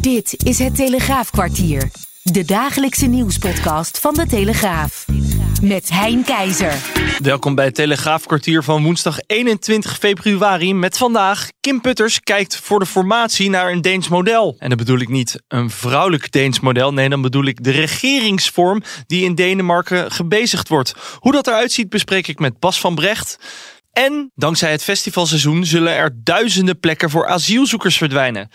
Dit is het Telegraafkwartier. De dagelijkse nieuwspodcast van de Telegraaf. Met Hein Keizer. Welkom bij het Telegraafkwartier van woensdag 21 februari. Met vandaag Kim Putters kijkt voor de formatie naar een Deens model. En dan bedoel ik niet een vrouwelijk Deens model. Nee, dan bedoel ik de regeringsvorm die in Denemarken gebezigd wordt. Hoe dat eruit ziet bespreek ik met Bas van Brecht. En dankzij het festivalseizoen zullen er duizenden plekken voor asielzoekers verdwijnen.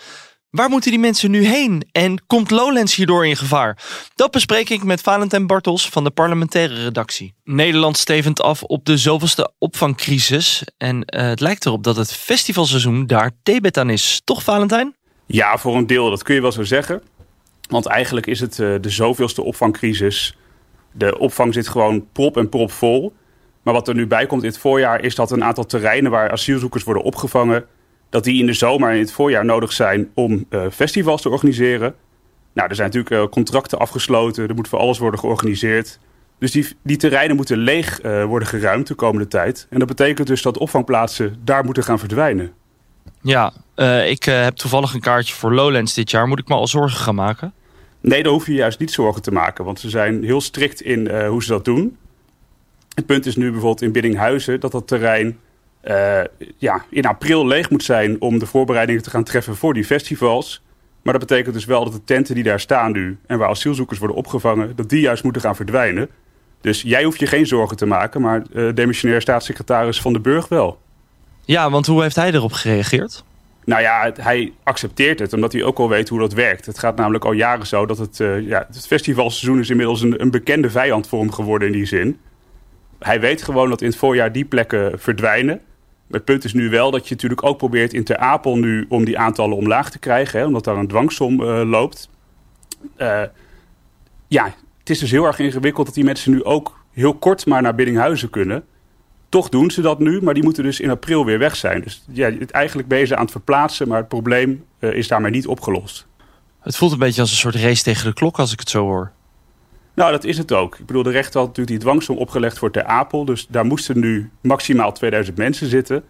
Waar moeten die mensen nu heen? En komt Lowlands hierdoor in gevaar? Dat bespreek ik met Valentijn Bartels van de parlementaire redactie. Nederland stevend af op de zoveelste opvangcrisis. En uh, het lijkt erop dat het festivalseizoen daar debet aan is. Toch, Valentijn? Ja, voor een deel. Dat kun je wel zo zeggen. Want eigenlijk is het uh, de zoveelste opvangcrisis. De opvang zit gewoon prop en prop vol. Maar wat er nu bij komt het voorjaar is dat een aantal terreinen waar asielzoekers worden opgevangen dat die in de zomer en in het voorjaar nodig zijn om uh, festivals te organiseren. Nou, er zijn natuurlijk uh, contracten afgesloten, er moet voor alles worden georganiseerd. Dus die, die terreinen moeten leeg uh, worden geruimd de komende tijd. En dat betekent dus dat opvangplaatsen daar moeten gaan verdwijnen. Ja, ik heb toevallig een kaartje voor Lowlands dit jaar. Moet ik me al zorgen gaan maken? Nee, daar hoef je juist niet zorgen te maken. Want ze zijn heel strikt in hoe ze dat doen. Het punt is nu bijvoorbeeld in Biddinghuizen dat dat terrein uh, ja, in april leeg moet zijn om de voorbereidingen te gaan treffen voor die festivals. Maar dat betekent dus wel dat de tenten die daar staan nu en waar asielzoekers worden opgevangen, dat die juist moeten gaan verdwijnen. Dus jij hoeft je geen zorgen te maken, maar uh, demissionair staatssecretaris Van de Burg wel. Ja, want hoe heeft hij erop gereageerd? Nou ja, hij accepteert het, omdat hij ook al weet hoe dat werkt. Het gaat namelijk al jaren zo dat het, uh, ja, het festivalseizoen is inmiddels een, een bekende vijand voor hem geworden in die zin. Hij weet gewoon dat in het voorjaar die plekken verdwijnen. Het punt is nu wel dat je natuurlijk ook probeert in Ter Apel nu om die aantallen omlaag te krijgen, hè, omdat daar een dwangsom uh, loopt. Uh, ja, het is dus heel erg ingewikkeld dat die mensen nu ook heel kort maar naar Biddinghuizen kunnen. Toch doen ze dat nu, maar die moeten dus in april weer weg zijn. Dus ja, eigenlijk ze aan het verplaatsen, maar het probleem uh, is daarmee niet opgelost. Het voelt een beetje als een soort race tegen de klok als ik het zo hoor. Nou, dat is het ook. Ik bedoel, de rechter had natuurlijk die dwangsom opgelegd voor Ter Apel. Dus daar moesten nu maximaal 2000 mensen zitten.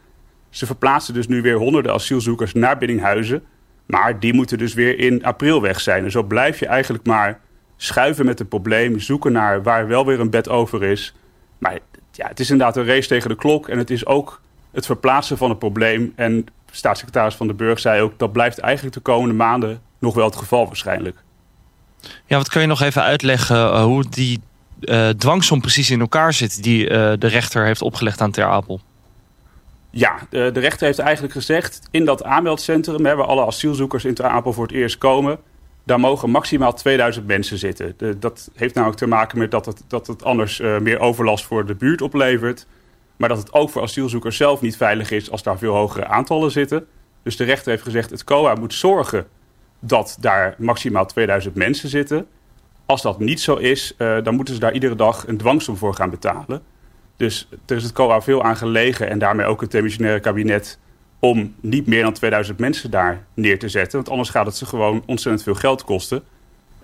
Ze verplaatsen dus nu weer honderden asielzoekers naar Biddinghuizen. Maar die moeten dus weer in april weg zijn. En zo blijf je eigenlijk maar schuiven met het probleem. Zoeken naar waar wel weer een bed over is. Maar ja, het is inderdaad een race tegen de klok. En het is ook het verplaatsen van het probleem. En staatssecretaris Van den Burg zei ook... dat blijft eigenlijk de komende maanden nog wel het geval waarschijnlijk. Ja, wat kun je nog even uitleggen uh, hoe die uh, dwangsom precies in elkaar zit die uh, de rechter heeft opgelegd aan Ter Apel? Ja, de, rechter heeft eigenlijk gezegd in dat aanmeldcentrum, hè, waar alle asielzoekers in Ter Apel voor het eerst komen, daar mogen maximaal 2000 mensen zitten. Dat heeft namelijk te maken met dat het, dat het anders meer overlast voor de buurt oplevert. Maar dat het ook voor asielzoekers zelf niet veilig is als daar veel hogere aantallen zitten. Dus de rechter heeft gezegd, het COA moet zorgen dat daar maximaal 2000 mensen zitten. Als dat niet zo is, uh, dan moeten ze daar iedere dag een dwangsom voor gaan betalen. Dus er is het COA veel aan gelegen en daarmee ook het demissionaire kabinet om niet meer dan 2000 mensen daar neer te zetten. Want anders gaat het ze gewoon ontzettend veel geld kosten.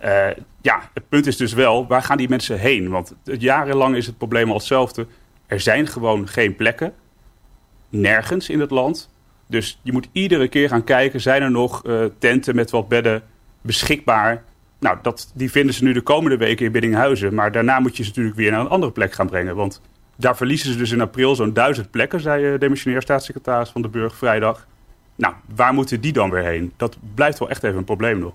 Uh, ja, het punt is dus wel, waar gaan die mensen heen? Want jarenlang is het probleem al hetzelfde. Er zijn gewoon geen plekken. Nergens in het land. Dus je moet iedere keer gaan kijken, zijn er nog uh, tenten met wat bedden beschikbaar? Nou, dat, die vinden ze nu de komende weken in Biddinghuizen. Maar daarna moet je ze natuurlijk weer naar een andere plek gaan brengen. Want daar verliezen ze dus in april zo'n duizend plekken, zei uh, demissionair staatssecretaris van de Burg vrijdag. Nou, waar moeten die dan weer heen? Dat blijft wel echt even een probleem nog.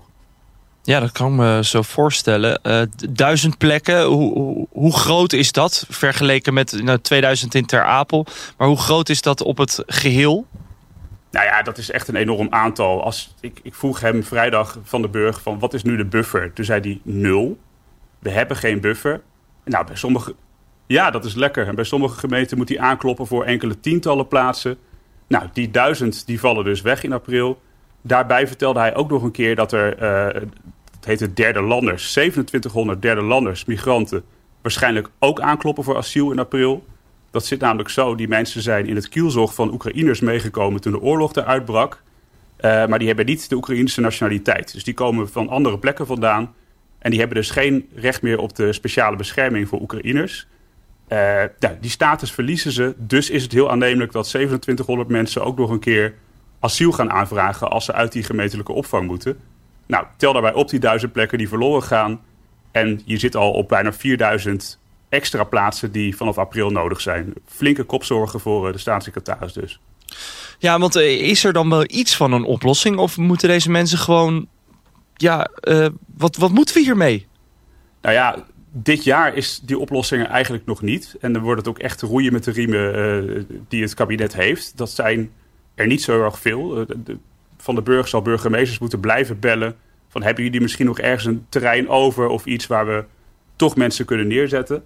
Ja, dat kan ik me zo voorstellen. Uh, duizend plekken, hoe, hoe, hoe, groot is dat vergeleken met nou, 2000 in Ter Apel? Maar hoe groot is dat op het geheel? Nou ja, dat is echt een enorm aantal. Als, ik, ik vroeg hem vrijdag van de Burg van wat is nu de buffer? Toen zei hij nul. We hebben geen buffer. Nou, bij sommige... Ja, dat is lekker. En bij sommige gemeenten moet hij aankloppen voor enkele tientallen plaatsen. Nou, die duizend die vallen dus weg in april. Daarbij vertelde hij ook nog een keer dat er, uh, het heet derde landers, 2700 derde landers, migranten, waarschijnlijk ook aankloppen voor asiel in april. Dat zit namelijk zo, die mensen zijn in het kielzog van Oekraïners meegekomen toen de oorlog eruit brak. Uh, maar die hebben niet de Oekraïnse nationaliteit. Dus die komen van andere plekken vandaan. En die hebben dus geen recht meer op de speciale bescherming voor Oekraïners. Uh, nou, die status verliezen ze. Dus is het heel aannemelijk dat 2700 mensen ook nog een keer asiel gaan aanvragen als ze uit die gemeentelijke opvang moeten. Nou, tel daarbij op die duizend plekken die verloren gaan. En je zit al op bijna 4000 extra plaatsen die vanaf april nodig zijn. Flinke kopzorgen voor eh, de staatssecretaris dus. Ja, want eh, is er dan wel iets van een oplossing? Of moeten deze mensen gewoon... Ja, uh, wat, wat moeten we hiermee? Nou ja, dit jaar is die oplossing er eigenlijk nog niet. En dan wordt het ook echt roeien met de riemen uh, die het kabinet heeft. Dat zijn er niet zo erg veel. De, van de burgers zal burgemeesters moeten blijven bellen. Van hebben jullie misschien nog ergens een terrein over of iets waar we toch mensen kunnen neerzetten?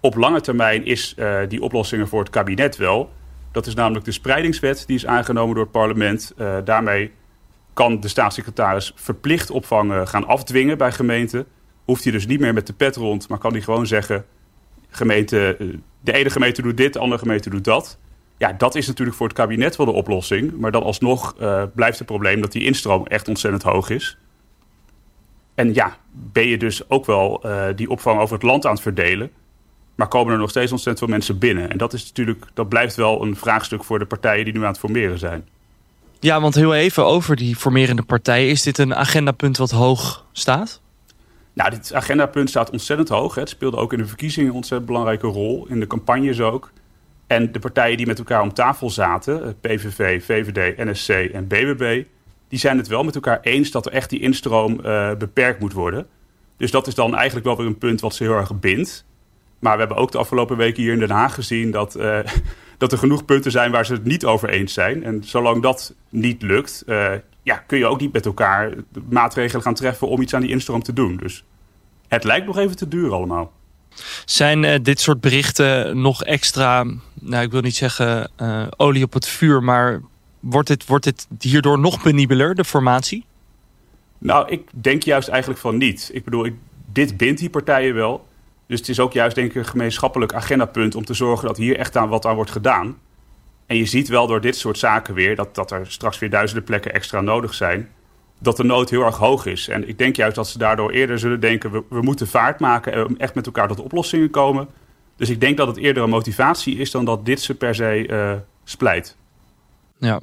Op lange termijn is uh, die oplossingen voor het kabinet wel. Dat is namelijk de spreidingswet die is aangenomen door het parlement. Uh, daarmee kan de staatssecretaris verplicht opvang gaan afdwingen bij gemeenten. Hoeft hij dus niet meer met de pet rond, maar kan hij gewoon zeggen... Gemeente, de ene gemeente doet dit, de andere gemeente doet dat. Ja, dat is natuurlijk voor het kabinet wel de oplossing. Maar dan alsnog blijft het probleem dat die instroom echt ontzettend hoog is. En ja, ben je dus ook wel die opvang over het land aan het verdelen. Maar komen er nog steeds ontzettend veel mensen binnen. En dat, is natuurlijk, dat blijft wel een vraagstuk voor de partijen die nu aan het formeren zijn. Ja, want heel even over die formerende partijen. Is dit een agendapunt wat hoog staat? Nou, dit agendapunt staat ontzettend hoog. Hè. Het speelde ook in de verkiezingen een ontzettend belangrijke rol. In de campagnes ook. En de partijen die met elkaar om tafel zaten, PVV, VVD, NSC en BBB, die zijn het wel met elkaar eens dat er echt die instroom uh, beperkt moet worden. Dus dat is dan eigenlijk wel weer een punt wat ze heel erg bindt. Maar we hebben ook de afgelopen weken hier in Den Haag gezien dat, uh, dat er genoeg punten zijn waar ze het niet over eens zijn. En zolang dat niet lukt, uh, ja, kun je ook niet met elkaar maatregelen gaan treffen om iets aan die instroom te doen. Dus het lijkt nog even te duur allemaal. Zijn uh, dit soort berichten nog extra, nou ik wil niet zeggen olie op het vuur, maar wordt dit, wordt dit hierdoor nog penibeler, de formatie? Nou, ik denk juist eigenlijk van niet. Ik bedoel, ik, dit bindt die partijen wel. Dus het is ook juist denk ik een gemeenschappelijk agendapunt om te zorgen dat hier echt aan wat aan wordt gedaan. En je ziet wel door dit soort zaken weer dat, dat er straks weer duizenden plekken extra nodig zijn dat de nood heel erg hoog is. En ik denk juist dat ze daardoor eerder zullen denken... we, we moeten vaart maken en echt met elkaar tot oplossingen komen. Dus ik denk dat het eerder een motivatie is... dan dat dit ze per se uh, splijt. Ja,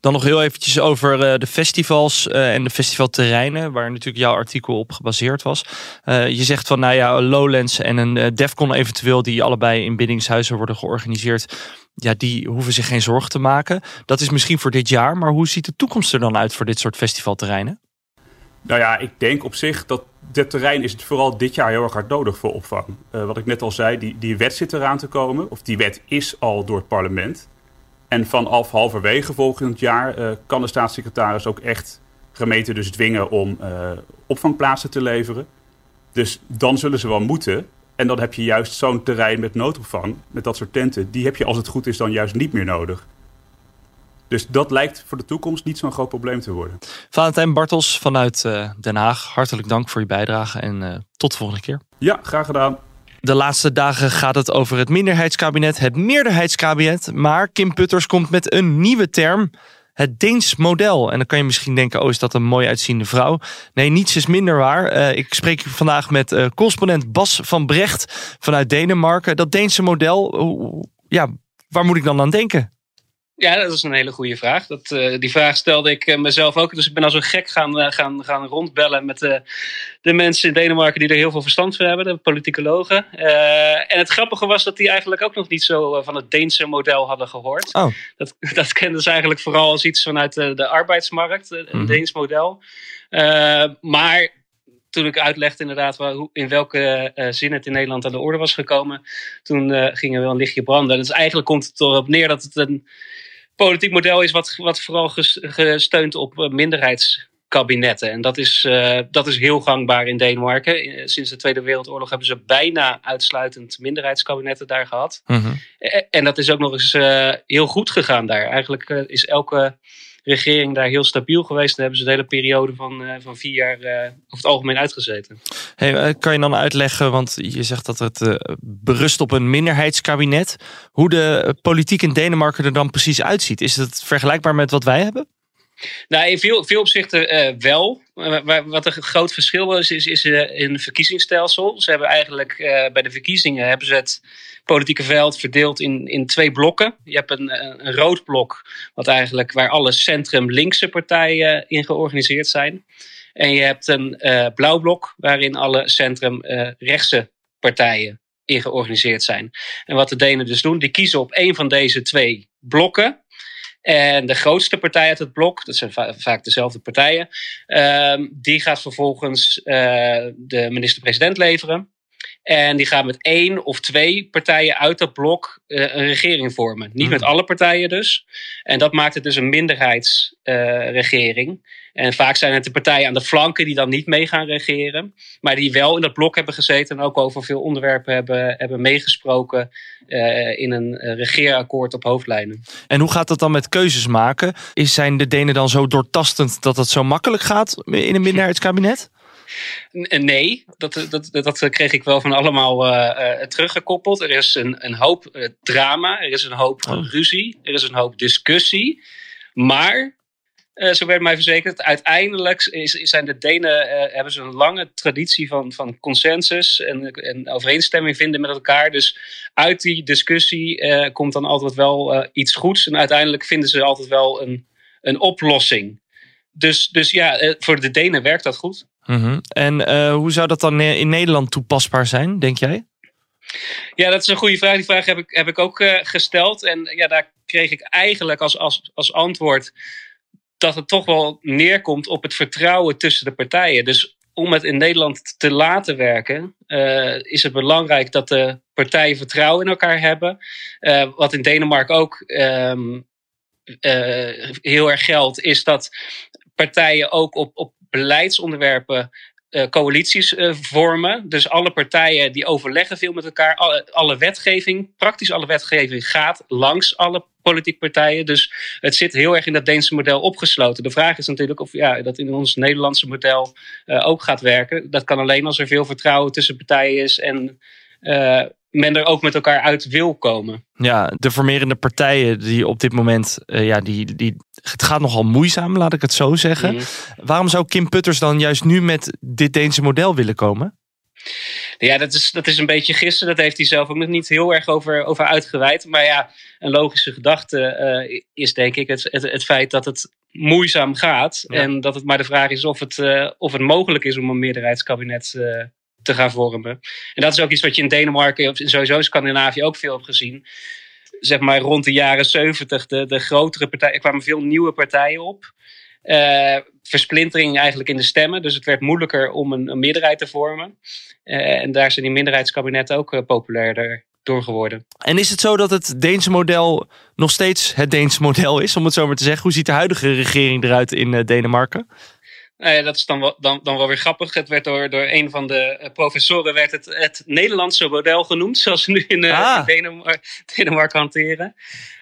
dan nog heel eventjes over uh, de festivals uh, en de festivalterreinen, waar natuurlijk jouw artikel op gebaseerd was. Uh, je zegt van, nou ja, Lowlands en een Defcon eventueel, die allebei in bindingshuizen worden georganiseerd ja, die hoeven zich geen zorgen te maken. Dat is misschien voor dit jaar, maar hoe ziet de toekomst er dan uit voor dit soort festivalterreinen? Nou ja, ik denk op zich dat dit terrein is het vooral dit jaar heel erg hard nodig voor opvang. Wat ik net al zei, die, die wet zit eraan te komen. Of die wet is al door het parlement. En vanaf halverwege volgend jaar uh, kan de staatssecretaris ook echt gemeenten dus dwingen om uh, opvangplaatsen te leveren. Dus dan zullen ze wel moeten. En dan heb je juist zo'n terrein met noodopvang, met dat soort tenten, die heb je als het goed is dan juist niet meer nodig. Dus dat lijkt voor de toekomst niet zo'n groot probleem te worden. Valentijn Bartels vanuit uh, Den Haag, hartelijk dank voor je bijdrage en tot de volgende keer. Ja, graag gedaan. De laatste dagen gaat het over het minderheidskabinet, het meerderheidskabinet. Maar Kim Putters komt met een nieuwe term het Deens model. En dan kan je misschien denken, oh is dat een mooi uitziende vrouw? Nee, niets is minder waar. Uh, ik spreek vandaag met uh, correspondent Bas van Brecht vanuit Denemarken. Dat Deense model, ja, waar moet ik dan aan denken? Ja, dat is een hele goede vraag. Dat, uh, die vraag stelde ik uh, mezelf ook. Dus ik ben als een gek gaan, uh, gaan, gaan rondbellen met de mensen in Denemarken die er heel veel verstand van hebben, de politicologen. en het grappige was dat die eigenlijk ook nog niet zo van het Deense model hadden gehoord. Oh. Dat, dat kenden ze eigenlijk vooral als iets vanuit de, de arbeidsmarkt, een mm -hmm. Deens model. maar toen ik uitlegde inderdaad waar, in welke uh, zin het in Nederland aan de orde was gekomen, toen uh, ging er wel een lichtje branden. Dus eigenlijk komt het erop neer dat het een politiek model is wat, wat vooral gesteund op uh, minderheidskabinetten. En dat is, dat is heel gangbaar in Denemarken. Sinds de Tweede Wereldoorlog hebben ze bijna uitsluitend minderheidskabinetten daar gehad. Mm -hmm. En dat is ook nog eens heel goed gegaan daar. Eigenlijk is elke regering daar heel stabiel geweest. Daar hebben ze de hele periode van, uh, van vier jaar uh, over het algemeen uitgezeten. Hey, kan je dan uitleggen, want je zegt dat het berust op een minderheidskabinet. Hoe de politiek in Denemarken er dan precies uitziet. Is het vergelijkbaar met wat wij hebben? Nou, in veel, veel opzichten uh, wel. wat een groot verschil is, is, is uh, in het verkiezingsstelsel. Ze hebben eigenlijk bij de verkiezingen hebben ze het politieke veld verdeeld in, in twee blokken. Je hebt een, een rood blok, wat eigenlijk, waar alle centrum-linkse partijen in georganiseerd zijn. En je hebt een blauw blok, waarin alle centrum-rechtse partijen in georganiseerd zijn. En wat de Denen dus doen, die kiezen op een van deze twee blokken. En de grootste partij uit het blok, dat zijn vaak dezelfde partijen, uh, die gaat vervolgens uh, de minister-president leveren. En die gaat met één of twee partijen uit dat blok uh, een regering vormen. Niet met mhm. alle partijen dus. En dat maakt het dus een minderheidsregering. En vaak zijn het de partijen aan de flanken die dan niet mee gaan regeren. Maar die wel in dat blok hebben gezeten en ook over veel onderwerpen hebben, hebben meegesproken uh, in een uh, regeerakkoord op hoofdlijnen. En hoe gaat dat dan met keuzes maken? Is, zijn de Denen dan zo doortastend dat het zo makkelijk gaat in een minderheidskabinet? Nee, dat, dat, dat kreeg ik wel van allemaal uh, teruggekoppeld. Er is een, een hoop drama, er is een hoop oh. ruzie, er is een hoop discussie. Maar uh, zo werd mij verzekerd. Uiteindelijk is, zijn de Denen, uh, hebben ze een lange traditie van, van consensus en, en overeenstemming vinden met elkaar. Dus uit die discussie uh, komt dan altijd wel iets goeds. En uiteindelijk vinden ze altijd wel een, een oplossing. Dus, dus ja, voor de Denen werkt dat goed. -hmm. En hoe zou dat dan in Nederland toepasbaar zijn, denk jij? Ja, dat is een goede vraag. Die vraag heb ik, heb ik ook gesteld. En ja, daar kreeg ik eigenlijk als, als, als antwoord dat het toch wel neerkomt op het vertrouwen tussen de partijen. Dus om het in Nederland te laten werken, uh, is het belangrijk dat de partijen vertrouwen in elkaar hebben. Wat in Denemarken ook uh, heel erg geldt, is dat partijen ook op, op beleidsonderwerpen uh, coalities uh, vormen. Dus alle partijen die overleggen veel met elkaar. Alle, wetgeving, praktisch alle wetgeving gaat langs alle politieke partijen. Dus het zit heel erg in dat Deense model opgesloten. De vraag is natuurlijk of ja, dat in ons Nederlandse model uh, ook gaat werken. Dat kan alleen als er veel vertrouwen tussen partijen is en men er ook met elkaar uit wil komen. Ja, de formerende partijen die op dit moment, uh, ja, die, die, het gaat nogal moeizaam, laat ik het zo zeggen. Mhm. Waarom zou Kim Putters dan juist nu met dit Deense model willen komen? Ja, dat is, dat is een beetje gissen. Dat heeft hij zelf ook nog niet heel erg over, over uitgeweid. Maar ja, een logische gedachte uh, is denk ik het, het, het, feit dat het moeizaam gaat. En dat het maar de vraag is of het, uh, of het mogelijk is om een meerderheidskabinet te gaan vormen. En dat is ook iets wat je in Denemarken, of sowieso in Scandinavië ook veel hebt gezien. Zeg maar rond de jaren 70, de, de grotere partijen, er kwamen veel nieuwe partijen op. Uh, versplintering eigenlijk in de stemmen. Dus het werd moeilijker om een, een meerderheid te vormen. Uh, en daar zijn die minderheidskabinetten ook uh, populairder door geworden. En is het zo dat het Deense model nog steeds het Deense model is, om het zo maar te zeggen? Hoe ziet de huidige regering eruit in Denemarken? Nou ja, dat is dan wel, dan, dan wel weer grappig. Het werd door, door een van de eh, professoren werd het, het Nederlandse model genoemd, zoals ze nu in, uh, ah. Denemarken hanteren.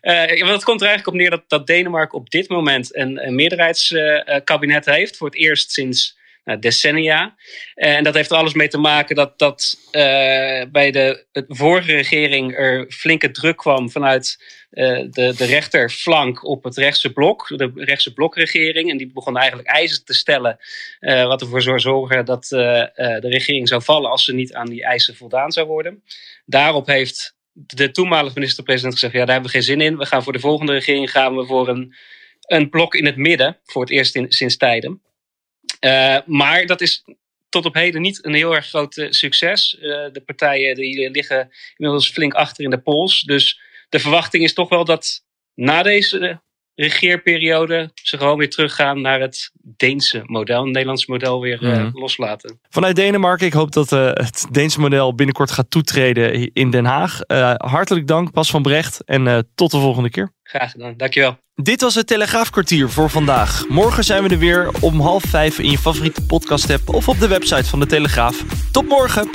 Uh, want het komt er eigenlijk op neer dat, dat Denemarken op dit moment een, een meerderheidskabinet heeft. Voor het eerst sinds nou, decennia. En dat heeft er alles mee te maken dat, dat uh, bij de, de vorige regering er flinke druk kwam vanuit uh, de, de rechterflank op het rechtse blok, de rechtse blokregering. En die begon eigenlijk eisen te stellen, uh, wat ervoor zou zorgen dat de regering zou vallen als ze niet aan die eisen voldaan zou worden. Daarop heeft de toenmalige minister-president gezegd: ja, daar hebben we geen zin in. We gaan voor de volgende regering gaan we voor een, een blok in het midden, voor het eerst in, sinds tijden. Uh, maar dat is tot op heden niet een heel erg groot uh, succes. Uh, de partijen die liggen inmiddels flink achter in de polls. Dus de verwachting is toch wel dat na deze regeerperiode ze gewoon weer teruggaan naar het Deense model. Het Nederlandse model weer mm. loslaten. Vanuit Denemarken, ik hoop dat het Deense model binnenkort gaat toetreden in Den Haag. hartelijk dank, Pas van Brecht. En tot de volgende keer. Graag gedaan, dankjewel. Dit was het Telegraafkwartier voor vandaag. Morgen zijn we er weer om half vijf in je favoriete podcast app of op de website van de Telegraaf. Tot morgen!